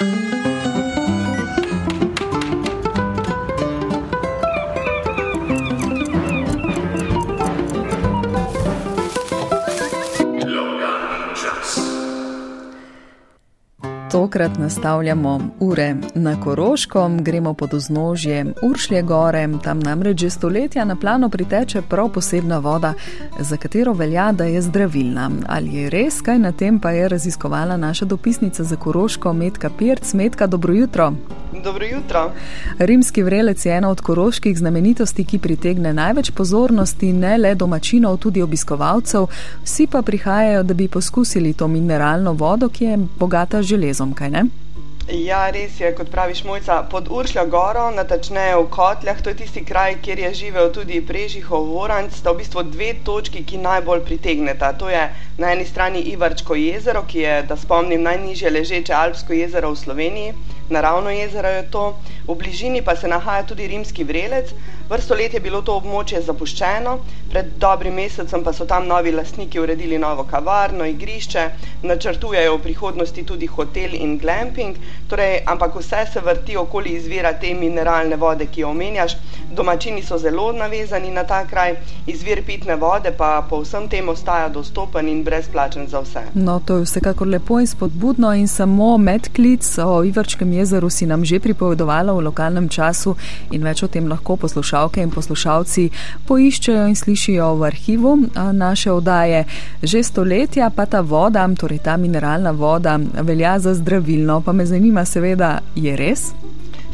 thank you Tokrat nastavljamo ure na Koroškom, gremo pod oznožje Uršlje gore, tam namreč že stoletja na plano priteče prav posebna voda, za katero velja, da je zdravilna. Ali je res, kaj na tem pa je raziskovala naša dopisnica za Koroško, Metka Pirc. Metka, dobro jutro. Dobro jutro. Rimski vrelec je ena od koroških znamenitosti, ki pritegne največ pozornosti ne le domačinov, tudi obiskovalcev. Vsi pa prihajajo, da bi poskusili to mineralno vodo, ki je bogata železom, kaj ne? Ja, res je, kot praviš, mojca, pod Uršljo goro, natačneje v Kotljah, to je tisti kraj, kjer je živel tudi Prežihov Voranc, sta v bistvu dve točki, ki najbolj pritegneta. To je na eni strani Ivarčko jezero, ki je, da spomnim, najnižje ležeče Alpsko jezero v Sloveniji, naravno jezero je to, v bližini pa se nahaja tudi rimski vrelec. Vrsto let je bilo to območje zapuščeno, pred dobrim mesecem pa so tam novi lastniki uredili novo kavarno, igrišče, načrtujejo v prihodnosti tudi hotel in glamping, torej, ampak vse se vrti okoli izvira te mineralne vode, ki jo omenjaš. Domačini so zelo navezani na ta kraj, izvir pitne vode pa po vsem tem ostaja dostopen in brezplačen za vse. No, to je vsekakor lepo in spodbudno in samo medklic o Ivrčkem jezeru si nam že pripovedovala v lokalnem času in več o tem lahko poslušalke in poslušalci poiščejo in slišijo v arhivu naše oddaje. Že stoletja pa ta voda, torej ta mineralna voda, velja za zdravilno. Pa me zanima, seveda, je res?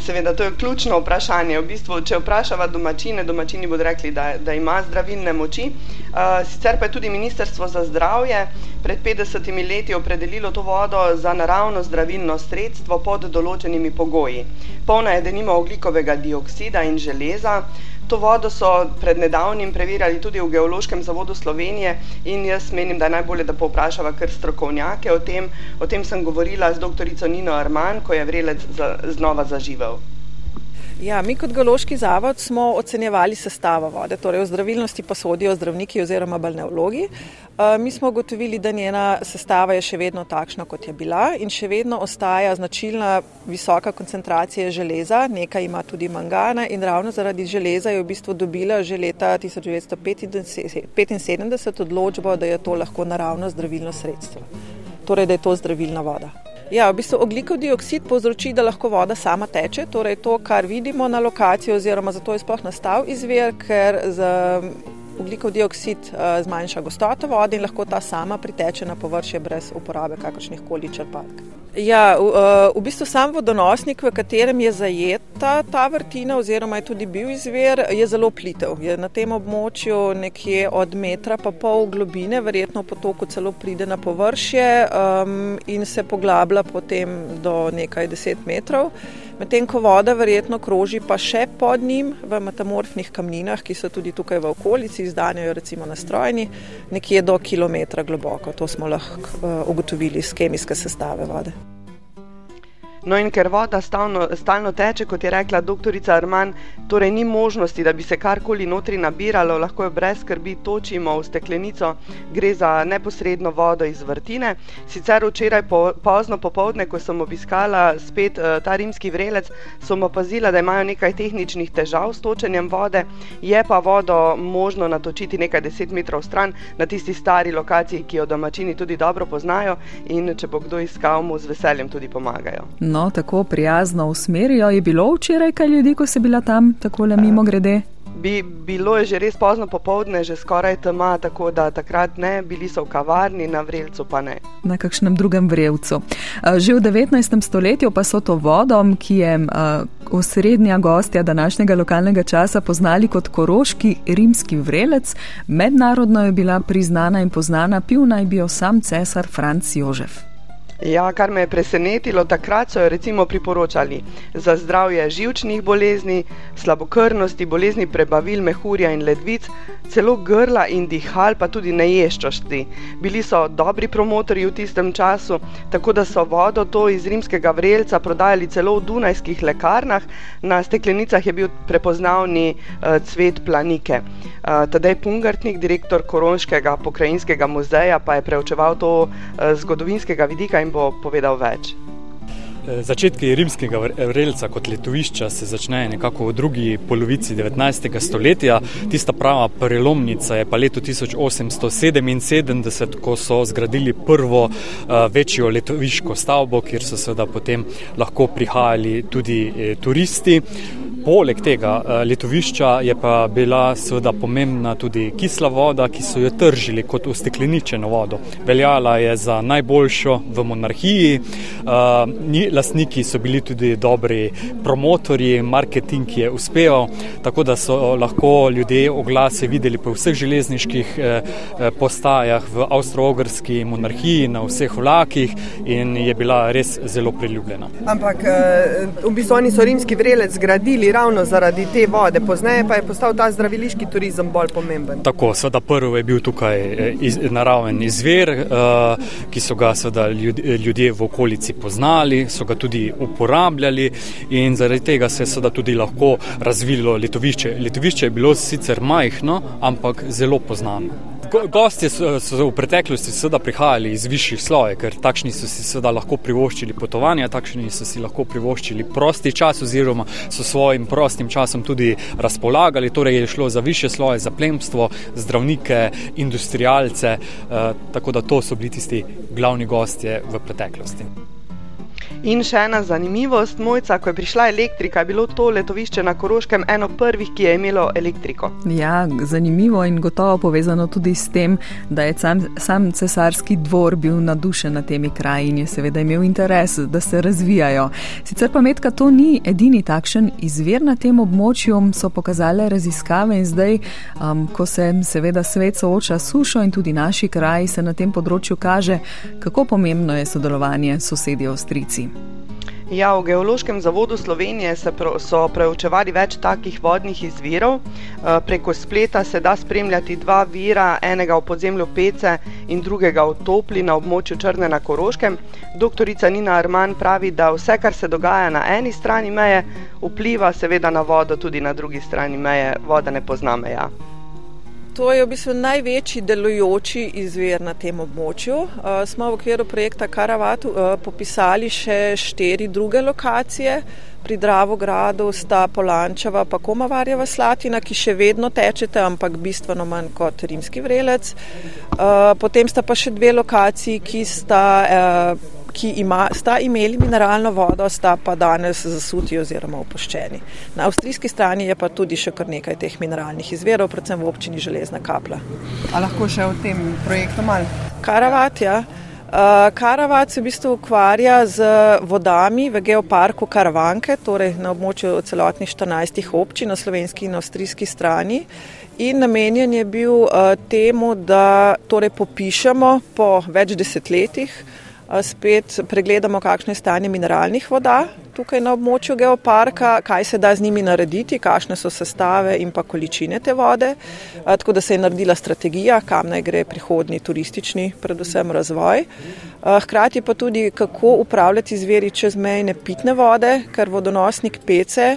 Seveda, to je ključno vprašanje. V bistvu, če vprašava domačine, domačini bodo rekli, da, da ima zdravilne moči. Uh, sicer pa je tudi Ministrstvo za zdravje pred 50 leti opredelilo to vodo za naravno zdravilno sredstvo pod določenimi pogoji. Polna je denimo oglikovega dioksida in železa. To vodo so pred nedavnim preverjali tudi v Geološkem zavodu Slovenije in jaz menim, da je najbolje, da povprašava kar strokovnjake o tem. O tem sem govorila z doktorico Nino Arman, ko je vrelec za, znova zaživel. Ja, mi kot geološki zavod smo ocenjevali sestavo vode, torej o zdravilnosti pa sodijo zdravniki oziroma balneologi. Eh, mi smo ugotovili, da njena sestava je še vedno takšna, kot je bila in še vedno ostaja značilna visoka koncentracija železa, nekaj ima tudi mangana in ravno zaradi železa je v bistvu dobila že leta 1975 odločbo, da je to lahko naravno zdravilno sredstvo, torej da je to zdravilna voda. Ja, v bistvu oglikov dioksid povzroči, da lahko voda sama teče, torej to, kar vidimo na lokaciji, oziroma zato je sploh nastal izvir, ker z oglikov dioksid uh, zmanjša gostoto vode in lahko ta sama priteče na površje brez uporabe kakršnih koli črpalk. Ja, v, eh, v bistvu sam vodonosnik, v katerem je zajeta ta vrtina, oziroma je tudi bil izvir, je zelo plitev. Je na tem območju nekje od metra pa pol globine, verjetno potoku celo pride na površje um, in se poglablja potem do nekaj deset metrov. Medtem ko voda verjetno kroži pa še pod njim v metamorfnih kamninah, ki so tudi tukaj v okolici, izdanjajo recimo na strojni, nekje do kilometra globoko. To smo lahko uh, ugotovili iz kemijske sestave vode. No, in ker voda stalno, stalno teče, kot je rekla doktorica Arman, torej ni možnosti, da bi se karkoli notri nabiralo, lahko jo brez skrbi točimo v steklenico, gre za neposredno vodo iz vrtine. Sicer včeraj po, pozno popovdne, ko sem obiskala spet uh, ta rimski vrelec, sem opazila, da imajo nekaj tehničnih težav s točenjem vode, je pa vodo možno natočiti nekaj deset metrov stran na tisti stari lokaciji, ki jo domačini tudi dobro poznajo in če bo kdo iskal, mu z veseljem tudi pomagajo. No no, tako prijazno usmerijo. Je bilo včeraj kaj ljudi, ko si bila tam tako le mimo grede? Bi, bilo je že res pozno popovdne, že skoraj tema, tako da takrat ne, bili so v kavarni, na vrelcu pa ne. Na kakšnem drugem vrelcu. Že v 19. stoletju pa so to vodom, ki je osrednja gostja današnjega lokalnega časa poznali kot koroški rimski vrelec, mednarodno je bila priznana in poznana, pil naj bi jo sam cesar Franc Jožef. Ja, kar me je presenetilo, takrat so jo recimo priporočali za zdravje živčnih bolezni, slabokrvnosti, bolezni prebavil, mehurja in ledvic, celo grla in dihal, pa tudi neješčosti. Bili so dobri promotorji v tistem času, tako da so vodo to iz rimskega vrelca prodajali celo v dunajskih lekarnah, na steklenicah je bil prepoznavni uh, cvet planike. Uh, Tadej Pungartnik, direktor Koronskega pokrajinskega muzeja, pa je preučeval to uh, zgodovinskega vidika in bo povedal več. začetki rimskega vrelca kot letovišča se začnejo nekako v drugi polovici 19. stoletja. Tista prava prelomnica je pa leto 1877, ko so zgradili prvo uh, večjo letoviško stavbo, kjer so seveda potem lahko prihajali tudi eh, turisti. Poleg tega eh, letovišča je pa bila seveda pomembna tudi kisla voda, ki so jo tržili kot ustekleničeno vodo. Veljala je za najboljšo v monarhiji, eh, lastniki so bili tudi dobri promotorji, marketing je uspeval, tako da so lahko ljudje oglase videli po vseh železniških eh, postajah v avstro-ogrski monarhiji, na vseh vlakih in je bila res zelo priljubljena. Ampak v bistvu oni so rimski vrelec zgradili ravno zaradi te vode, pozneje pa je postal ta zdraviliški turizem bolj pomemben. Tako, seveda, prvi je bil tukaj eh, iz, naraven izvir, uh, ki so ga seveda ljudje v okolici poznali, so ga tudi uporabljali in zaradi tega se je seveda tudi lahko razvilo letovišče. Letovišče je bilo sicer majhno, ampak zelo poznano. Gosti so, so v preteklosti seveda prihajali iz višjih slojev, ker takšni so si seveda lahko privoščili potovanja, takšni so si lahko privoščili prosti čas oziroma so svojim prostim časom tudi razpolagali. Torej je šlo za više sloje, za plemstvo, zdravnike, industrijalce, eh, tako da to so bili tisti glavni gostje v preteklosti. In še ena zanimivost, mojca, ko je prišla elektrika, je bilo to letovišče na Koroškem eno prvih, ki je imelo elektriko. Ja, zanimivo in gotovo povezano tudi s tem, da je sam, sam cesarski dvor bil nadušen na temi kraji in je seveda imel interes, da se razvijajo. Sicer pa medka to ni edini takšen izvir na tem območju, so pokazale raziskave in zdaj, um, ko se seveda svet sooča s sušo in tudi naši kraji, se na tem področju kaže, kako pomembno je sodelovanje sosedje Ja, v Geološkem zavodu Slovenije so preučevali več takih vodnih izvirov. Eh, preko spleta se da spremljati dva vira, enega v podzemlju Pece in drugega v Topli na območju Črne na Koroškem. Doktorica Nina Arman pravi, da vse, kar se dogaja na eni strani meje, vpliva seveda na vodo tudi na drugi strani meje. Voda ne pozna meja. To je v bistvu največji delujoči izvir na tem območju. Uh, smo v okviru projekta Karavatu uh, popisali še štiri druge lokacije. Pri Dravogradu sta Polančeva pa Komavarjeva Slatina, ki še vedno tečete, ampak bistveno manj kot rimski vrelec. Uh, potem sta pa še dve lokaciji, ki sta uh, ki ima, sta imeli mineralno vodo, sta pa danes zasuti oziroma opuščeni. Na avstrijski strani je pa tudi še kar nekaj teh mineralnih izverov, predvsem v občini Železna kapla. A lahko še o tem projektu malo? Karavat, ja. Uh, Karavat se v bistvu ukvarja z vodami v geoparku Karavanke, torej na območju celotnih 14 občin na slovenski in avstrijski strani. In namenjen je bil uh, temu, da torej popišemo po več desetletjih spet pregledamo, kakšno je stanje mineralnih voda tukaj na območju geoparka, kaj se da z njimi narediti, kakšne so sestave in pa količine te vode. Tako da se je naredila strategija, kam naj gre prihodni turistični, predvsem razvoj. Hkrati pa tudi, kako upravljati zveri čezmejne pitne vode, ker vodonosnik pece.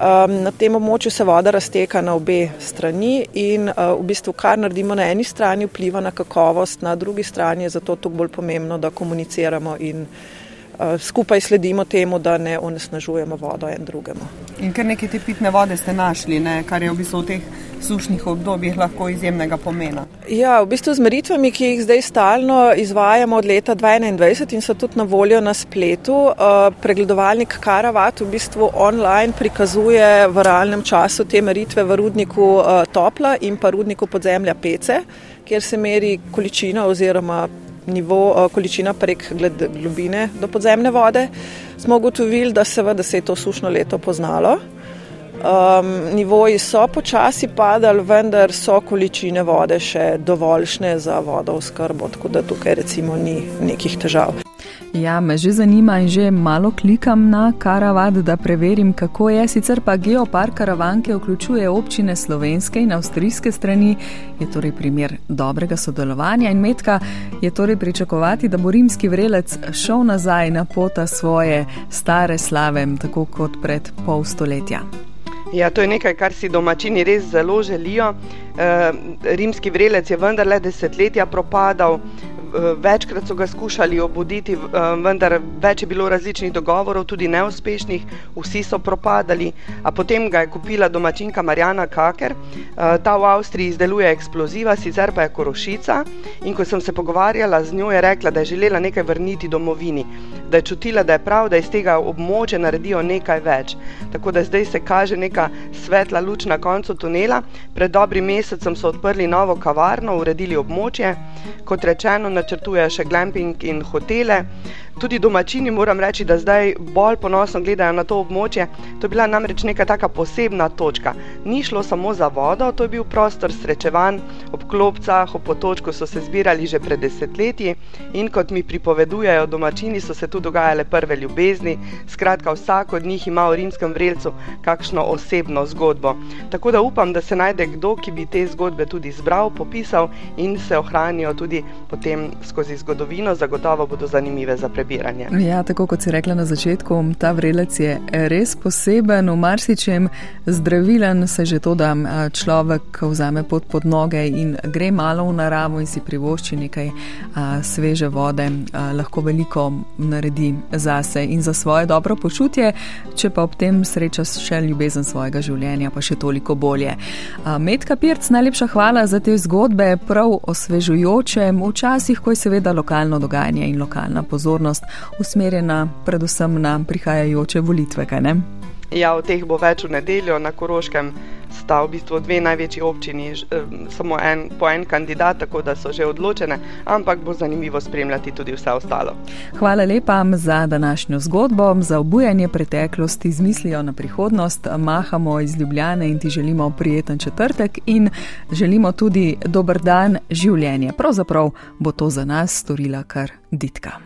Um, na tem območju se voda razteka na obe strani in uh, v bistvu kar naredimo na eni strani vpliva na kakovost, na drugi strani je zato tukaj bolj pomembno, da komuniciramo in uh, skupaj sledimo temu, da ne onesnažujemo vodo en drugemu. In ker nekaj te pitne vode ste našli, ne, kar je v bistvu v teh sušnih obdobjih lahko izjemnega pomena. Ja, v bistvu z meritvami, ki jih zdaj stalno izvajamo od leta 2021 in so tudi na voljo na spletu, uh, pregledovalnik Karavat v bistvu online prikazuje v realnem času te meritve v rudniku uh, Topla in pa rudniku podzemlja Pece, kjer se meri količina oziroma nivo, uh, količina prek globine do podzemne vode. Smo ugotovili, da seveda se je to sušno leto poznalo. Um, nivoji so počasi padali, vendar so količine vode še dovoljšne za vodo v skrbo, tako da tukaj recimo ni nekih težav. Ja, me že zanima in že malo klikam na karavat, da preverim, kako je. Sicer pa geopark karavanke vključuje občine slovenske in avstrijske strani, je torej primer dobrega sodelovanja in metka je torej pričakovati, da bo rimski vrelec šel nazaj na pota svoje stare slave, tako kot pred pol stoletja. Ja, to je nekaj, kar si domačini res zelo želijo. E, rimski vrelec je vendarle desetletja propadal, večkrat so ga skušali obuditi, vendar več je bilo različnih dogovorov, tudi neuspešnih, vsi so propadali. A potem ga je kupila domačinka Marjana Kaker, ta v Avstriji izdeluje eksploziva, sicer pa je korošica. In ko sem se pogovarjala z njo, je rekla, da je želela nekaj vrniti domovini, da je čutila, da je prav, da iz tega območja naredijo nekaj več. Tako da zdaj se kaže neka svetla luč na koncu tunela. Pred dobrim mesecem so odprli novo kavarno, uredili območje, kot rečeno, načrtujejo še glamping in hotele. Tudi domačini, moram reči, da zdaj bolj ponosno gledajo na to območje. To je bila namreč neka taka posebna točka. Ni šlo samo za vodo, to je bil prostor srečevanj, ob klopcah, ob potočku so se zbirali že pred desetletji in kot mi pripovedujejo domačini, so se tu dogajale prve ljubezni. Skratka, vsak od njih ima v rimskem vrelcu kakšno osebno zgodbo. Tako da upam, da se najde kdo, ki bi te zgodbe tudi zbral, popisal in se ohranijo tudi potem skozi zgodovino, zagotovo bodo zanimive za prebiranje. Ja, tako kot si rekla na začetku, ta vrelec je res poseben, v marsičem zdravilen, se že to, da človek vzame pot pod noge in gre malo v naravo in si privošči nekaj a, sveže vode, a, lahko veliko naredi zase in za svoje dobro počutje, če pa ob tem sreča še ljubezen svojega življenja, pa še toliko bolje. Medka Pirc, najlepša hvala za te zgodbe, prav osvežujoče, včasih, ko je seveda lokalno dogajanje in lokalna pozornost usmerjena predvsem na prihajajoče volitve. Ja, v teh bo več v nedeljo na Koroškem. Sta v bistvu dve največji občini, samo en, po en kandidat, tako da so že odločene, ampak bo zanimivo spremljati tudi vse ostalo. Hvala lepa za današnjo zgodbo, za obujanje preteklosti z mislijo na prihodnost. Mahamo iz Ljubljane in ti želimo prijeten četrtek in želimo tudi dober dan življenja. Pravzaprav bo to za nas storila kar ditka.